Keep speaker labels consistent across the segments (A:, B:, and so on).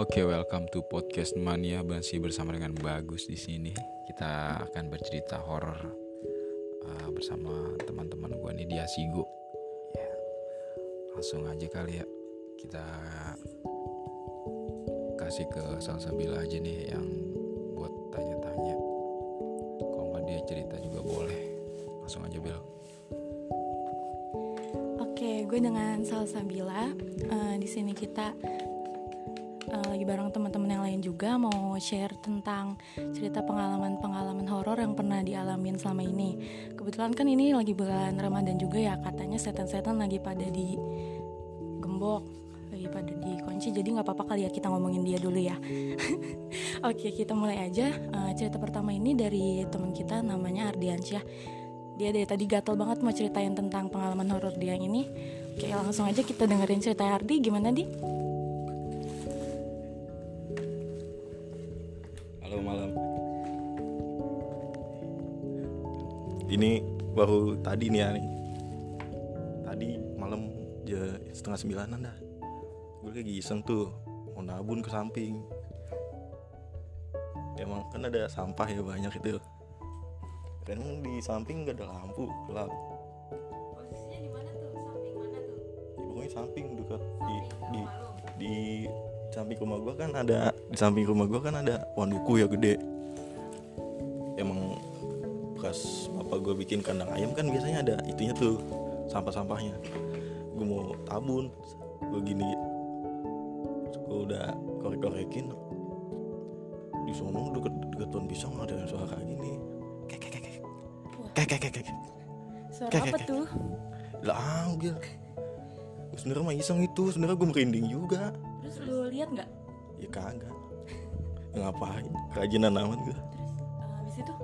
A: Oke, welcome to podcast Mania masih bersama dengan Bagus di sini. Kita akan bercerita horor uh, bersama teman-teman gue nih di Asigo. Ya, langsung aja kali ya kita kasih ke Salsabila aja nih yang buat tanya-tanya. Kalau nggak dia cerita juga boleh. Langsung aja Bel.
B: Oke, gue dengan Salsabila. Uh, di sini kita uh, lagi bareng teman-teman yang lain juga mau share tentang cerita pengalaman-pengalaman horor yang pernah dialamin selama ini. Kebetulan kan ini lagi bulan Ramadan juga ya, katanya setan-setan lagi pada di gembok, lagi pada dikunci. Jadi nggak apa-apa kali ya kita ngomongin dia dulu ya. Oke, kita mulai aja. Uh, cerita pertama ini dari teman kita namanya Ardiansyah. Dia dari tadi gatel banget mau ceritain tentang pengalaman horor dia yang ini. Oke, langsung aja kita dengerin cerita Ardi. Gimana, Di?
C: Ini baru tadi nih ya nih. Tadi malam ya setengah sembilanan dah. Gue lagi iseng tuh mau nabun ke samping. Emang kan ada sampah ya banyak itu. Kan di samping gak ada lampu gelap.
B: Posisinya di mana tuh? Samping mana tuh?
C: Ya, pokoknya samping dekat di di di samping rumah gua kan ada di samping rumah gua kan ada pohon duku ya gede bikin kandang ayam kan biasanya ada itunya tuh sampah-sampahnya. Gue mau tabun gue gini gue udah korek-korekin. Di sono deket deket pohon pisang ada suara kayak gini. Kek kek kek kek. Kek kek kek
B: Suara apa tuh?
C: lah ambil sebenarnya mah iseng itu sebenarnya gue merinding juga.
B: Terus lu lihat nggak?
C: ya kagak. Ngapain? Kerajinan amat gue
B: Terus uh, habis itu?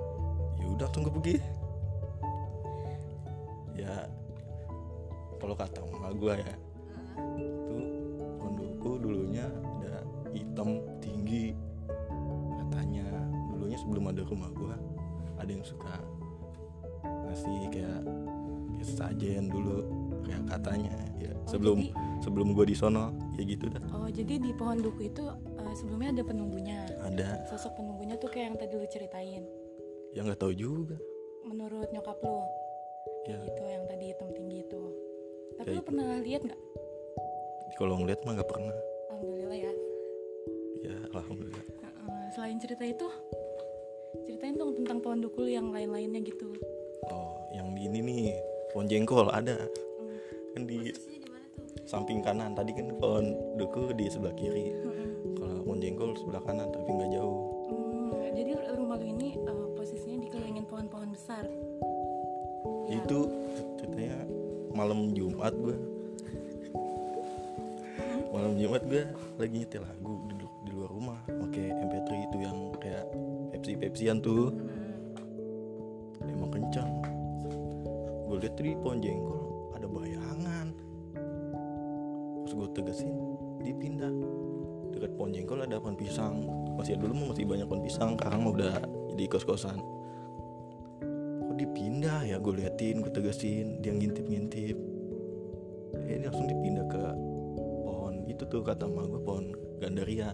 C: ya udah gue pergi ya kalau kata mama gue ya tuh kondoku dulunya ada hitam tinggi katanya. Dulunya sebelum ada rumah gue ada yang suka ngasih kayak kayak sajen dulu kayak katanya ya sebelum
B: jadi-
C: sebelum gue di sono ya gitu dah.
B: Oh, jadi di pohon duku itu uh, sebelumnya ada penunggunya.
C: ada.
B: Sosok penunggunya tuh kayak yang tadi lu ceritain.
C: yang nggak tahu juga.
B: Menurut nyokap lu,
C: ya
B: gitu yang tadi hitam tinggi itu. Tapi
C: Ya,
B: lu
C: itu.
B: pernah lihat nggak?
C: kalau ngeliat mah nggak pernah
B: Alhamdulillah ya.
C: ya alhamdulillah
B: Uh, selain cerita itu, ceritain dong tentang pohon duku lu yang lain-lainnya gitu.
C: oh yang di ini nih pohon jengkol ada
B: Hmm.
C: kan di samping kanan tadi kan pohon duku di sebelah kiri
B: Hmm.
C: kalau pohon jengkol sebelah kanan tapi nggak jauh itu ceritanya malam Jumat gue malam Jumat gue lagi nyetel lagu lu- di luar rumah pakai MP3 itu yang kayak Pepsi Pepsian tuh emang kencang gue lihat di pohon jengkol ada bayangan. Terus gue tegesin dipindah dekat pohon jengkol ada pohon pisang. Masih dulu masih banyak pohon pisang sekarang udah jadi kos kosan dipindah ya gue liatin gue tegesin dia ngintip ngintip eh dia langsung dipindah ke pohon. Itu tuh kata emak gue pohon gandaria.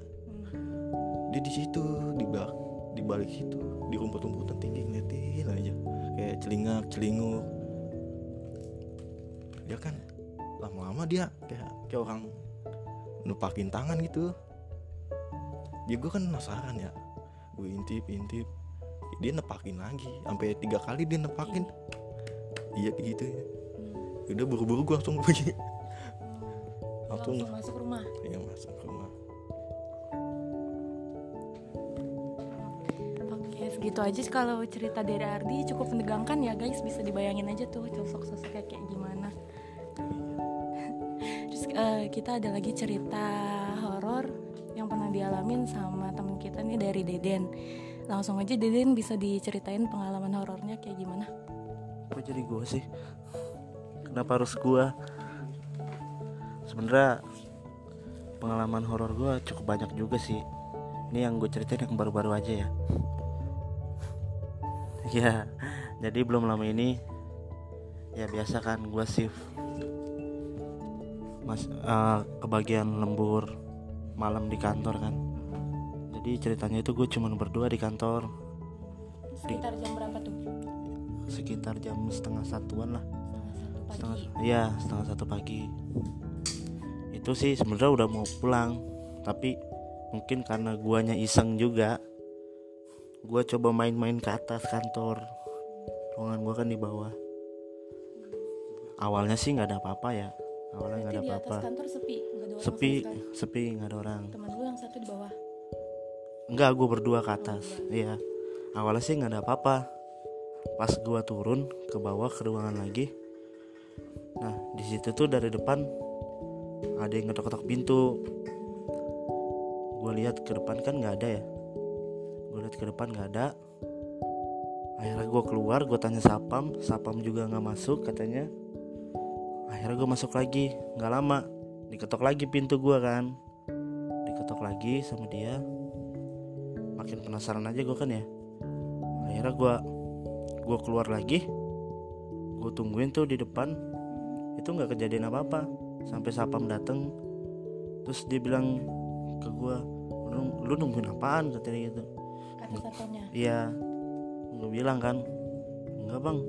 B: Hmm.
C: dia di situ di bak di balik situ di rumput-rumputan tinggi ngeliatin aja. Kayak celingak celinguk. Dia kan lama-lama dia kayak kayak orang nupakin tangan gitu. Dia gue kan penasaran ya. Gue intip intip dia nepakin lagi. Sampai tiga kali dia nepakin. Iya kayak gitu ya.
B: Hmm.
C: udah buru-buru gue langsung pergi.
B: Langsung.
C: Langsung
B: masuk rumah.
C: ya masuk rumah.
B: Oke, segitu aja kalau cerita dari Ardi. Cukup menegangkan ya guys, bisa dibayangin aja tuh sosok-sosoknya kayak gimana. Terus eh, kita ada lagi cerita horor yang pernah dialamin sama temen kita nih dari Deden. Langsung aja Deden bisa diceritain pengalaman horornya kayak gimana?
D: Kok jadi gue sih? Kenapa harus gue? Sebenarnya pengalaman horor gue cukup banyak juga sih. Ini yang gue ceritain yang baru-baru aja ya. ya, jadi belum lama ini ya biasa kan gue shift mas eh, ke bagian lembur malam di kantor kan jadi ceritanya itu gue cuman berdua di kantor.
B: Sekitar jam berapa tuh?
D: Sekitar jam setengah satuan lah.
B: Setengah satu pagi.
D: Iya setengah satu pagi. Itu sih sebenarnya udah mau pulang tapi mungkin karena guanya iseng juga gua coba main-main ke atas kantor. Ruangan gua kan di bawah. Awalnya sih nggak ada apa-apa ya. Awalnya nggak ada
B: di
D: apa-apa.
B: sepi
D: sepi nggak ada orang Enggak, gue berdua ke atas. Iya. Awalnya sih nggak ada apa-apa. Pas gua turun ke bawah ke ruangan lagi. Nah, di situ tuh dari depan ada yang ngetok-ketok pintu. Gue lihat ke depan kan nggak ada ya. Gue lihat ke depan nggak ada. Akhirnya gue keluar, gue tanya sapam, sapam juga nggak masuk katanya. Akhirnya gue masuk lagi, nggak lama, diketok lagi pintu gue kan, diketok lagi sama dia makin penasaran aja gue kan ya. Akhirnya gue gue keluar lagi. Gue tungguin tuh di depan. Itu nggak kejadian apa apa sampai sapam dateng. Terus dia bilang ke gue lu, lu nungguin apaan? katanya gitu.
B: Kata
D: iya. Gue bilang kan enggak bang.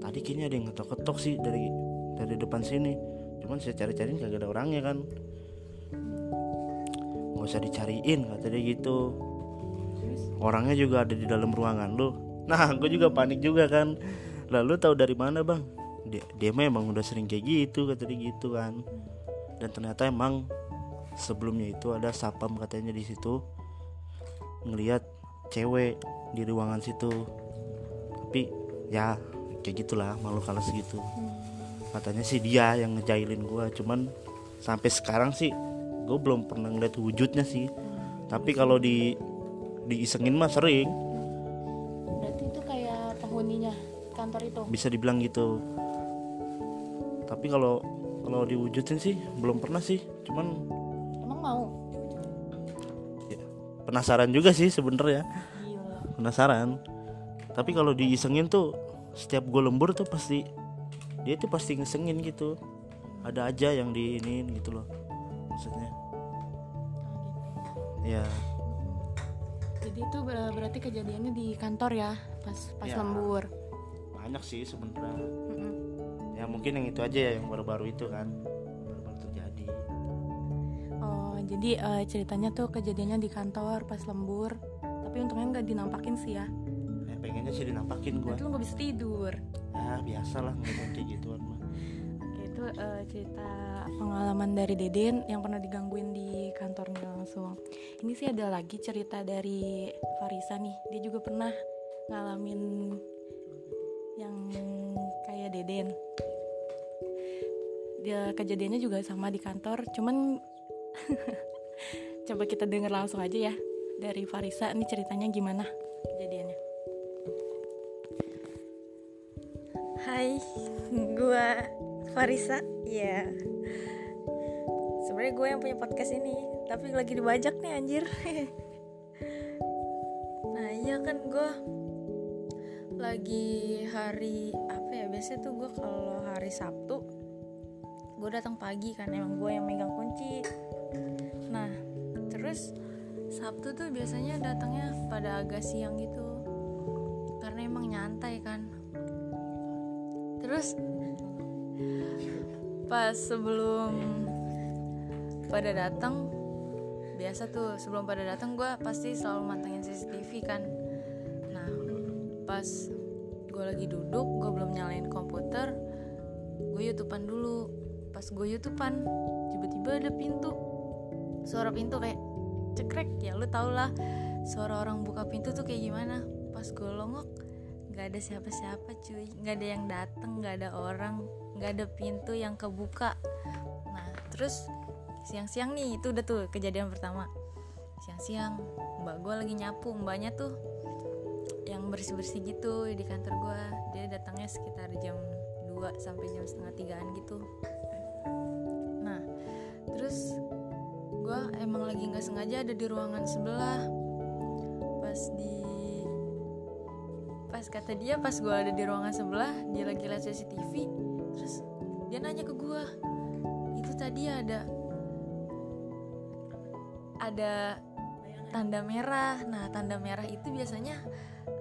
D: Tadi kayaknya ada yang ngetok-ketok sih dari dari depan sini. Cuman saya cari-cariin kagak ada orangnya kan. Nggak usah dicariin kata dia gitu orangnya juga ada di dalam ruangan lu. Nah gue juga panik juga kan. Lalu tahu dari mana bang? Dia, dia mah emang udah sering kayak gitu kata dia gitu kan. Dan ternyata emang sebelumnya itu ada sapam katanya di situ ngelihat cewek di ruangan situ. Tapi ya kayak gitulah malu kalah segitu. Katanya sih dia yang ngejailin gua cuman sampai sekarang sih gue belum pernah ngeliat wujudnya sih. Tapi kalau di diisengin mah sering.
B: Berarti itu kayak penghuninya kantor itu?
D: Bisa dibilang gitu. Tapi kalau kalau diwujudin sih belum pernah sih. Cuman
B: emang mau?
D: Ya, penasaran juga sih sebenernya
B: gila
D: penasaran. Tapi kalau diisengin tuh setiap gue lembur tuh pasti dia tuh pasti ngesengin gitu. Ada aja yang diinin gitu loh maksudnya. Ya
B: jadi itu ber- berarti kejadiannya di kantor ya pas pas
D: Ya.
B: lembur?
D: Banyak sih sebenarnya.
B: Mm-mm.
D: ya mungkin yang itu aja ya yang baru-baru itu kan. Baru-baru terjadi
B: oh jadi eh, ceritanya tuh kejadiannya di kantor pas lembur. Tapi untungnya nggak dinampakin sih ya.
D: Ya pengennya sih dinampakin gue
B: berarti lu nggak bisa tidur.
D: Ya biasa lah ngomong kayak gituan mah
B: Oke, itu eh, cerita pengalaman dari Deden yang pernah digangguin di kantornya langsung. Ini sih ada lagi cerita dari Farisa nih. Dia juga pernah ngalamin yang kayak Deden. Dia kejadiannya juga sama di kantor, cuman coba kita denger langsung aja ya dari Farisa. Ini ceritanya gimana kejadiannya?
E: Hai, gua Farisa. Ya. Sebenarnya gue yang punya podcast ini, tapi lagi dibajak nih anjir. nah, iya kan gue lagi hari apa ya? Biasanya tuh gue kalau hari Sabtu gue datang pagi kan emang gue yang megang kunci. Nah, terus Sabtu tuh biasanya datangnya pada agak siang gitu. Karena emang nyantai kan terus pas sebelum pada datang biasa tuh sebelum pada datang gue pasti selalu mantengin CCTV kan. Nah pas gue lagi duduk gue belum nyalain komputer gue youtubean dulu. Pas gue youtubean tiba-tiba ada pintu. Suara pintu kayak cekrek ya lu tau lah suara orang buka pintu tuh kayak gimana. Pas gue longok nggak ada siapa-siapa cuy. Nggak ada yang datang nggak ada orang nggak ada pintu yang kebuka. Nah terus siang-siang nih itu udah tuh kejadian pertama. Siang-siang mbak gue lagi nyapu mbaknya tuh yang bersih-bersih gitu di kantor gue dia datangnya sekitar jam 2 sampai jam setengah tigaan gitu. Nah terus gue emang lagi nggak sengaja ada di ruangan sebelah. Pas di pas kata dia pas gue ada di ruangan sebelah dia lagi lihat CCTV terus dia nanya ke gue itu tadi ada ada tanda merah. Nah tanda merah itu biasanya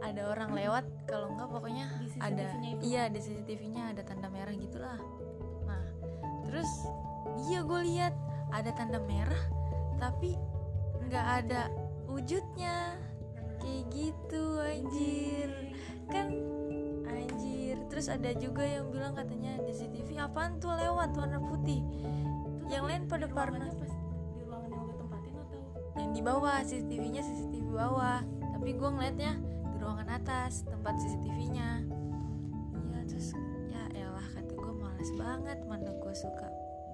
E: ada orang lewat. Kalau enggak pokoknya
B: Di
E: ada
B: itu?
E: iya di CCTV-nya ada tanda merah gitulah. Nah terus iya gue lihat ada tanda merah tapi nggak ada wujudnya. Kayak gitu anjir. Kan anjir. Terus ada juga yang bilang katanya di CCTV apaan tuh lewat warna putih? Yang lain pada pernah
B: yang
E: di bawah CCTV-nya CCTV bawah. Tapi gue ngeliatnya di ruangan atas tempat CCTV-nya iya terus ya elah kata gue males banget mana gue suka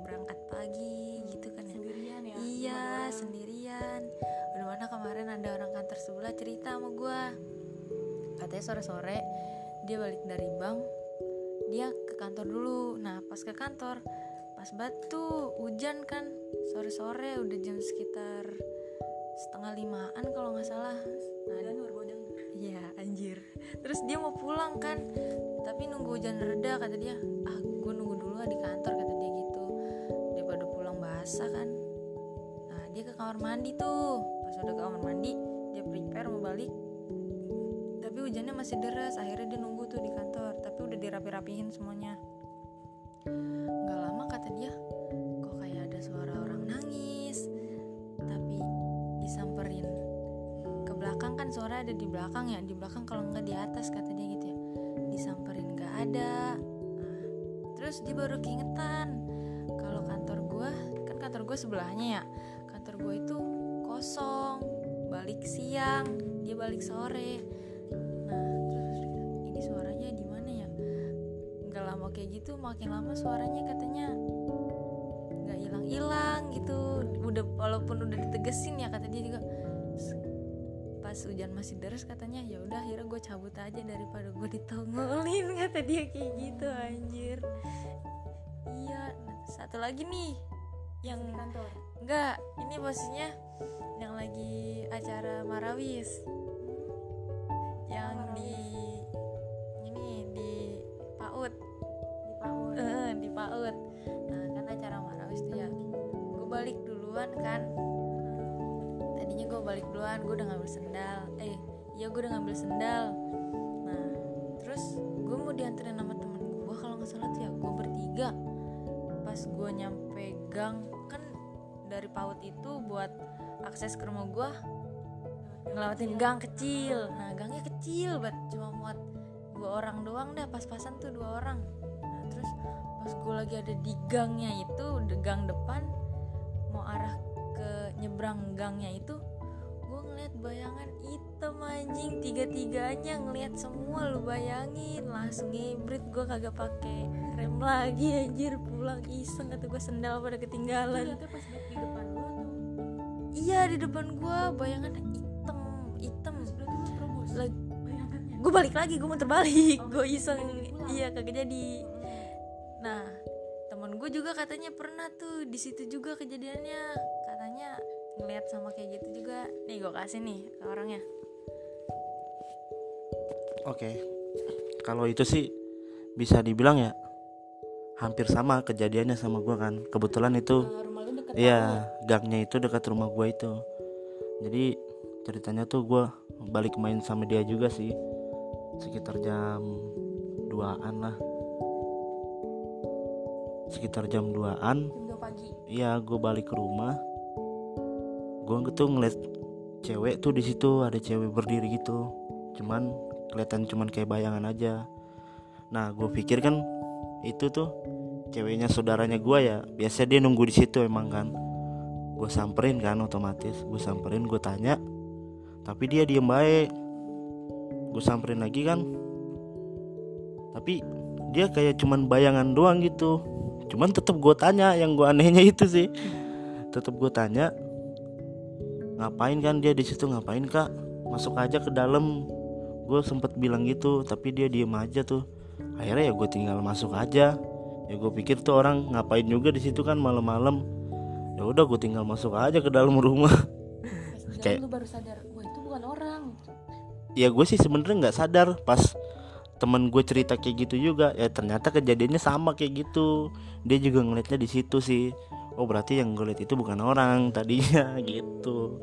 E: berangkat pagi gitu kan ya.
B: Sendirian ya
E: iya sendirian. Udah mana kemarin ada orang kantor sebelah cerita sama gue katanya sore-sore dia balik dari bank dia ke kantor dulu. Nah pas ke kantor pas batu hujan kan sore-sore udah jam sekitar setengah limaan kalau nggak salah. Nah Iya anjir. Terus dia mau pulang kan Tapi nunggu hujan reda kata dia. Ah gue nunggu dulu di kantor kata dia gitu. Daripada pulang basah kan. Nah dia ke kamar mandi tuh. Pas udah ke kamar mandi Dia prepare mau balik. Tapi hujannya masih deras Akhirnya dia nunggu tuh di kantor. Tapi udah dirapi-rapihin semuanya belakang ya di belakang kalau nggak di atas kata dia gitu ya. Disamperin nggak ada. Terus dia baru keingetan kalau kantor gua kan kantor gue sebelahnya ya kantor gue itu kosong balik siang dia balik sore. Nah terus ini suaranya di mana ya? Nggak lama kayak gitu makin lama suaranya katanya nggak hilang-hilang gitu. Udah walaupun udah ditegesin ya kata dia juga pas hujan masih deras katanya ya udah akhirnya gue cabut aja daripada gue ditongolin kata dia kayak gitu anjir. Iya satu lagi nih yang
B: kantor.
E: enggak ini posisinya yang lagi acara marawis duluan gue udah ngambil sendal. Eh iya gue udah ngambil sendal. Nah terus gue mau dianterin sama temen gue kalau nggak salah tuh ya gue bertiga. Pas gue nyampe gang kan dari PAUD itu buat akses ke rumah gue ngelewatin gang kecil. Nah gangnya kecil banget cuma muat dua orang doang dah pas-pasan tuh dua orang. Nah terus pas gue lagi ada di gangnya itu de- gang depan mau arah ke nyebrang gangnya itu ngeliat bayangan hitam anjing. Tiga-tiganya ngeliat semua lu bayangin. Langsung ngibrit gue kagak pakai rem lagi anjir. Pulang iseng atau gue sendal pada ketinggalan.
B: Pas di depan lo atau
E: iya di depan gue bayangan hitam hitam gue balik lagi gue muter balik.
B: Oh,
E: gue iseng.
B: Jadi pulang.
E: iya kagak jadi. Nah temen gue juga katanya pernah tuh di situ juga kejadiannya. Katanya ngeliat sama kayak gitu juga nih gue kasih nih ke orangnya
D: Oke. Kalau itu sih bisa dibilang ya hampir sama kejadiannya sama gua kan. Kebetulan itu
B: Eh,
D: iya gangnya itu dekat rumah gua itu. Jadi ceritanya tuh gua balik main sama dia juga sih. Sekitar jam 2-an lah. Sekitar jam 2-an
B: jam dua pagi
D: Iya, gue balik ke rumah. Gue tuh ngeliat cewek tuh di situ ada cewek berdiri gitu. Cuman kelihatan cuman kayak bayangan aja. Nah, gue pikir kan itu tuh ceweknya saudaranya gue ya. Biasa dia nunggu di situ emang kan. Gue samperin kan otomatis. Gue samperin, gue tanya. Tapi dia diem baik. Gue samperin lagi kan. Tapi dia kayak cuman bayangan doang gitu cuman tetap gue tanya yang gue anehnya itu sih tetap gue tanya ngapain kan dia di situ? Ngapain kak? Masuk aja ke dalam. Gue sempet bilang gitu tapi dia diem aja tuh. Akhirnya ya gue tinggal masuk aja. Ya gue pikir tuh orang ngapain juga di situ kan malam-malam. Ya udah gue tinggal masuk aja ke dalam rumah. Kayak-
B: lo baru sadar wah itu bukan orang.
D: Ya gue sih sebenarnya nggak sadar pas temen gue cerita kayak gitu juga. Ya ternyata kejadiannya sama kayak gitu. Dia juga ngeliatnya di situ sih oh berarti yang gue lihat itu bukan orang tadinya gitu.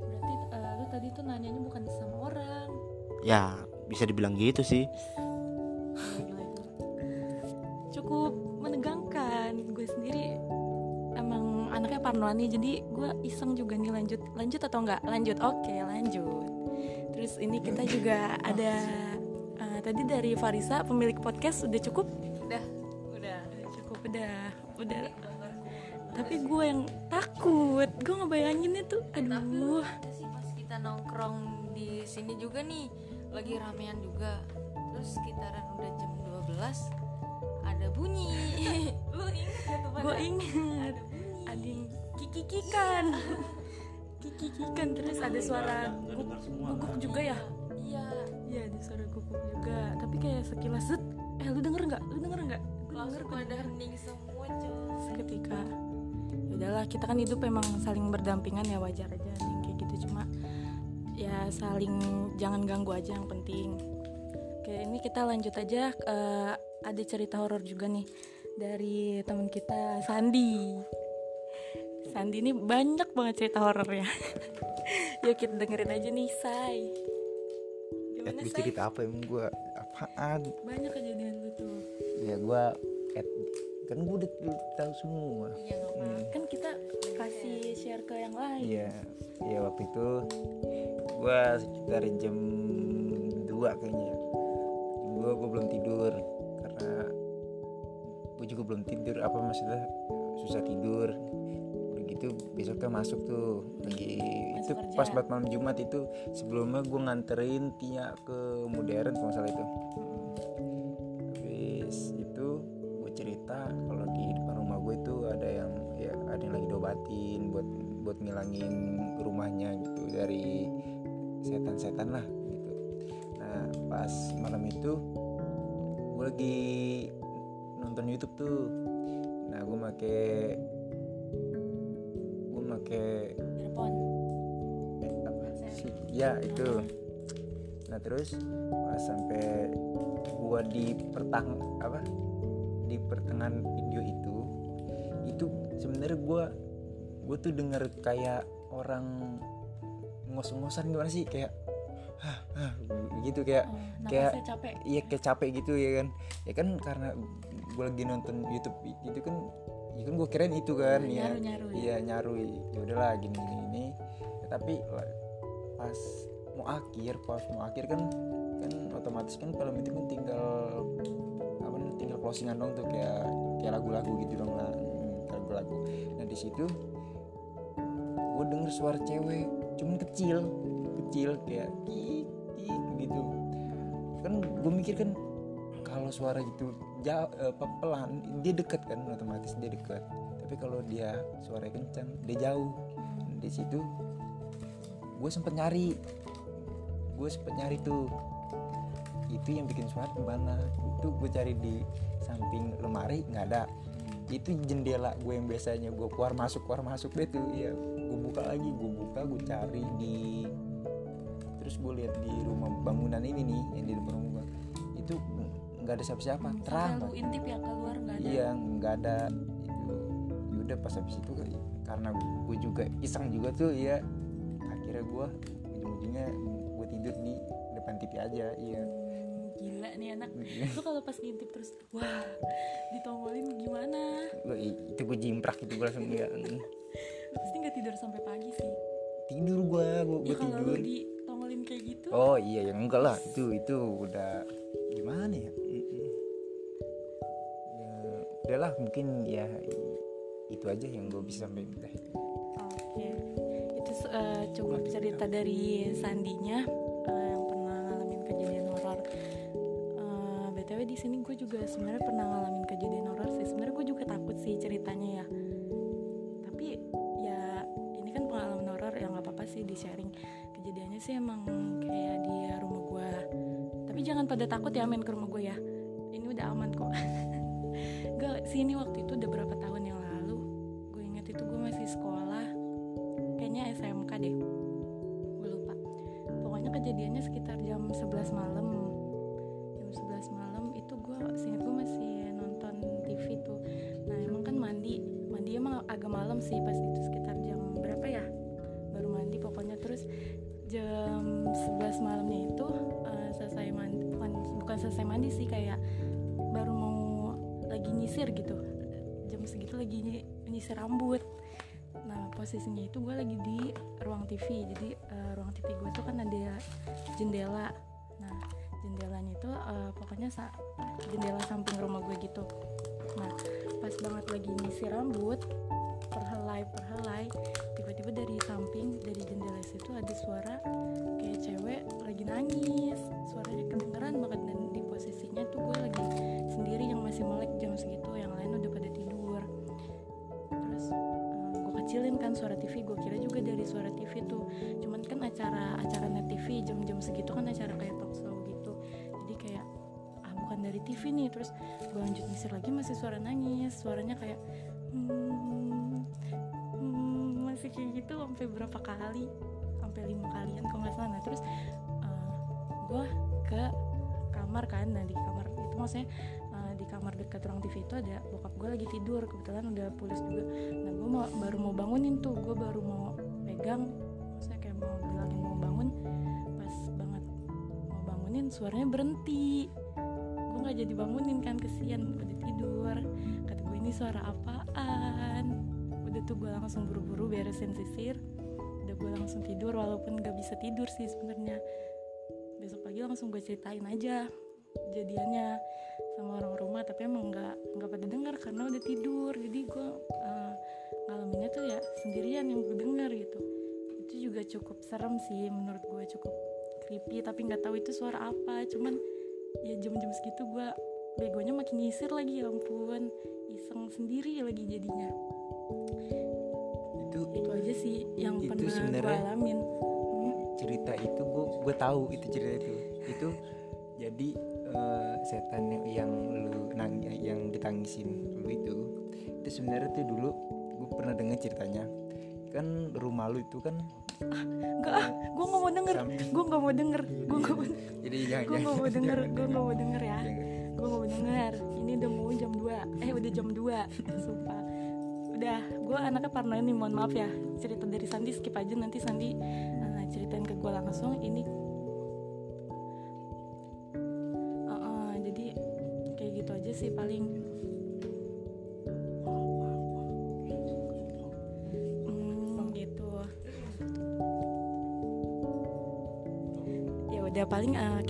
B: Berarti eh, lu tadi tuh nanyanya bukan sama orang.
D: Ya bisa dibilang gitu sih.
B: Cukup menegangkan. Gue sendiri emang anaknya parnoan nih jadi gue iseng juga nih lanjut. Lanjut atau enggak lanjut. Oke lanjut. Terus ini kita juga ada eh, tadi dari Farisa pemilik podcast udah cukup?
E: Udah udah.
B: Udah. Cukup udah. Udah tapi gue yang takut. Gue ngebayanginnya tuh aduh.
E: ada sih pas kita nongkrong di sini juga nih. Lagi ramean juga. Terus sekitaran udah jam 12 ada bunyi. Lu ingat gak tuh
B: gue inget ada yang kikikikan. Kikikikan. Terus ada suara guguk, guguk juga ya?
E: Iya.
B: Iya ada suara guguk juga. Tapi kayak sekilas set. Eh lu denger nggak? Lu denger nggak?
E: Langsung pada hening semua cuy.
B: Seketika udahlah kita kan hidup emang saling berdampingan ya wajar aja yang kayak gitu. Cuma ya saling jangan ganggu aja yang penting. Oke ini kita lanjut aja eh, ada cerita horor juga nih dari teman kita Sandi. Sandi ini banyak banget cerita horornya. Yuk kita dengerin aja nih Say gimana Say?
F: cerita apa emang gue apaan?
B: Banyak kejadian lu tuh.
F: Ya gue kan gue udah, tahu semua.
E: Iya apa
B: kan kita kasih share ke yang lain.
F: Iya iya waktu itu gue sekitar jam 2 kayaknya. Gue gue belum tidur karena gue juga belum tidur apa maksudnya susah tidur. Udah gitu besoknya masuk tuh lagi itu
B: kerja.
F: pas buat malam Jumat itu sebelumnya gue nganterin Tia ke modern kalau salah itu diobatin buat buat ngilangin rumahnya gitu dari setan-setan lah gitu. Nah pas malam itu gue lagi nonton YouTube tuh. Nah gue make gue make
B: earphone
F: eh, apa? Sih ya itu. Nah terus pas sampai gua di pertang apa? Di pertengahan video itu itu sebenarnya gua gua tuh denger kayak orang ngos-ngosan gimana sih? Kayak hah, hah, gitu kayak
B: Oh,
F: kayak
B: capek?
F: iya kayak capek gitu ya kan? Ya kan karena gue lagi nonton YouTube itu kan ya kan gue kirain itu kan ya.
B: nyaru ya.
F: Iya nyaru. Ya udahlah gini gini ini Ya, tapi pas mau akhir pas mau akhir kan kan otomatis kan film itu kan tinggal apa tinggal closingan dong tuh kayak kayak lagu-lagu gitu dong lah. Hmm, lagu-lagu. Nah di situ gue denger suara cewek cuman kecil kecil kayak kik kik gitu. Kan gue mikir kan kalau suara itu jauh apa pelan dia dekat kan otomatis dia dekat tapi kalau dia suara kencang dia jauh. Di situ gue sempet nyari. Gue sempet nyari tuh. Itu yang bikin suara ke mana itu gue cari di samping lemari nggak ada itu jendela gue yang biasanya gue keluar masuk keluar masuk deh tuh ya gue buka lagi gue buka gue cari di terus gue lihat di rumah bangunan ini nih yang di depan rumah gue. Itu nggak ada siapa-siapa terang
B: lu intip ya keluar nggak ada.
F: Iya nggak ada. Itu yaudah pas habis itu karena gue juga iseng juga tuh ya akhirnya gue ujung-ujungnya gue tidur di depan TV aja iya.
B: Hmm, gila nih anak. Lu kalau pas ngintip terus wah ditongolin gimana?
F: Gua- itu gue jimprak itu gue langsung
B: Lu pasti nggak tidur sampai pagi sih.
F: Tidur gue gue
B: ya kalau lu
F: tidur.
B: ditongolin kayak gitu.
F: Oh iya yang enggak lah. Itu itu udah gimana ya? Ya udahlah mungkin ya itu aja yang gue bisa sampaikan.
B: Oke, itu eh, cukup cerita dari Sandinya eh, yang pernah ngalamin kejadian btw di sini gue juga sebenarnya pernah ngalamin kejadian horor sih. Sebenarnya gue juga takut sih ceritanya ya. Tapi ya ini kan pengalaman horor ya nggak apa-apa sih di sharing. Kejadiannya sih emang kayak di rumah gue. Tapi jangan pada takut ya main ke rumah gue ya. Emang mandi mandi agak malam sih pas itu sekitar jam berapa ya? Baru mandi pokoknya. Terus jam 11 malamnya itu uh, selesai mandi bukan selesai mandi sih kayak baru mau lagi nyisir gitu. Jam segitu lagi nyisir rambut. Nah posisinya itu gue lagi di ruang TV jadi uh, ruang TV gue tuh kan ada jendela. Nah jendelanya itu uh, pokoknya sa jendela samping rumah gue gitu. Nah pas banget lagi nyisir rambut perhelai perhelai. Tiba-tiba dari samping dari jendela situ ada suara kayak cewek lagi nangis. Suaranya kedengeran banget dan di posisinya tuh gue lagi sendiri yang masih melek jam segitu yang lain udah pada tidur. Terus uh, gue kecilin kan suara TV gue kira juga dari suara TV tuh. Cuman kan acara acara net TV jam-jam segitu kan acara kayak talk TV nih terus gue lanjut nyisir lagi masih suara nangis suaranya kayak hmm, hmm, masih kayak gitu sampai berapa kali sampai lima kalian kalau nggak salah. Nah terus uh, gue ke kamar kan nah di kamar itu maksudnya uh, di kamar dekat ruang TV itu ada bokap gue lagi tidur kebetulan udah pulis juga. Nah gue mau baru mau bangunin tuh gue baru mau pegang maksudnya kayak mau bilangin mau bangun pas banget mau bangunin suaranya berhenti jadi bangunin kan kesian. Udah tidur kata gue ini suara apaan? Udah tuh gue langsung buru-buru beresin sisir. Udah gue langsung tidur walaupun gak bisa tidur sih sebenarnya. Besok pagi langsung gue ceritain aja kejadiannya sama orang rumah tapi emang nggak nggak pada dengar karena udah tidur. Jadi gue uh, ngalaminnya tuh ya sendirian yang gue dengar gitu. Itu juga cukup serem sih menurut gue cukup creepy tapi nggak tahu itu suara apa. Cuman ya jam-jam segitu gue begonya makin nyisir lagi ya ampun. Iseng sendiri lagi jadinya.
F: Itu
B: itu aja sih yang
F: Itu
B: pernah gue alamin. Hmm,
F: cerita itu gue gue tahu itu cerita itu. Itu jadi eh, setan yang, yang lu nang yang ditangisin lu itu itu sebenarnya tuh dulu gue pernah dengar ceritanya. Kan rumah lu itu kan
B: Enggak ah, gue gak mau denger. Gue gak mau denger. Gue gak mau
F: jadi
B: Gue gak mau denger. Gue gak mau denger ya.
F: Jangan.
B: Gue gak mau denger. Ini udah mau jam 2 Eh udah jam 2 Sumpah. Udah Gue anaknya parnoid nih. Mohon maaf ya. Cerita dari Sandi skip aja. Nanti Sandi uh, ceritain ke gue langsung. Ini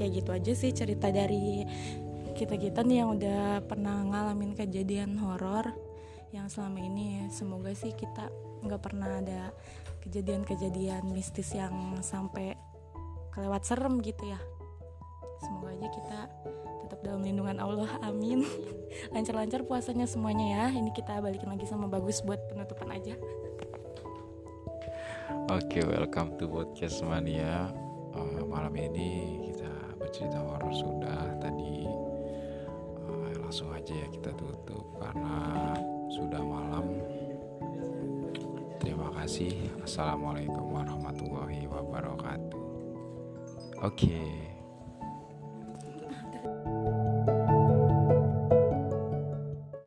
B: kayak gitu aja sih cerita dari kita kita nih yang udah pernah ngalamin kejadian horor yang selama ini. Semoga sih kita nggak pernah ada kejadian-kejadian mistis yang sampai kelewat serem gitu ya. Semoga aja kita tetap dalam lindungan Allah. Amin. Lancar-lancar puasanya semuanya ya. Ini kita balikin lagi sama bagus buat penutupan aja.
A: Oke, welcome to podcast mania. Eh, malam ini kita bercerita horor sudah tadi. eh, langsung aja ya kita tutup karena sudah malam. Terima kasih. Assalamualaikum warahmatullahi wabarakatuh. Oke.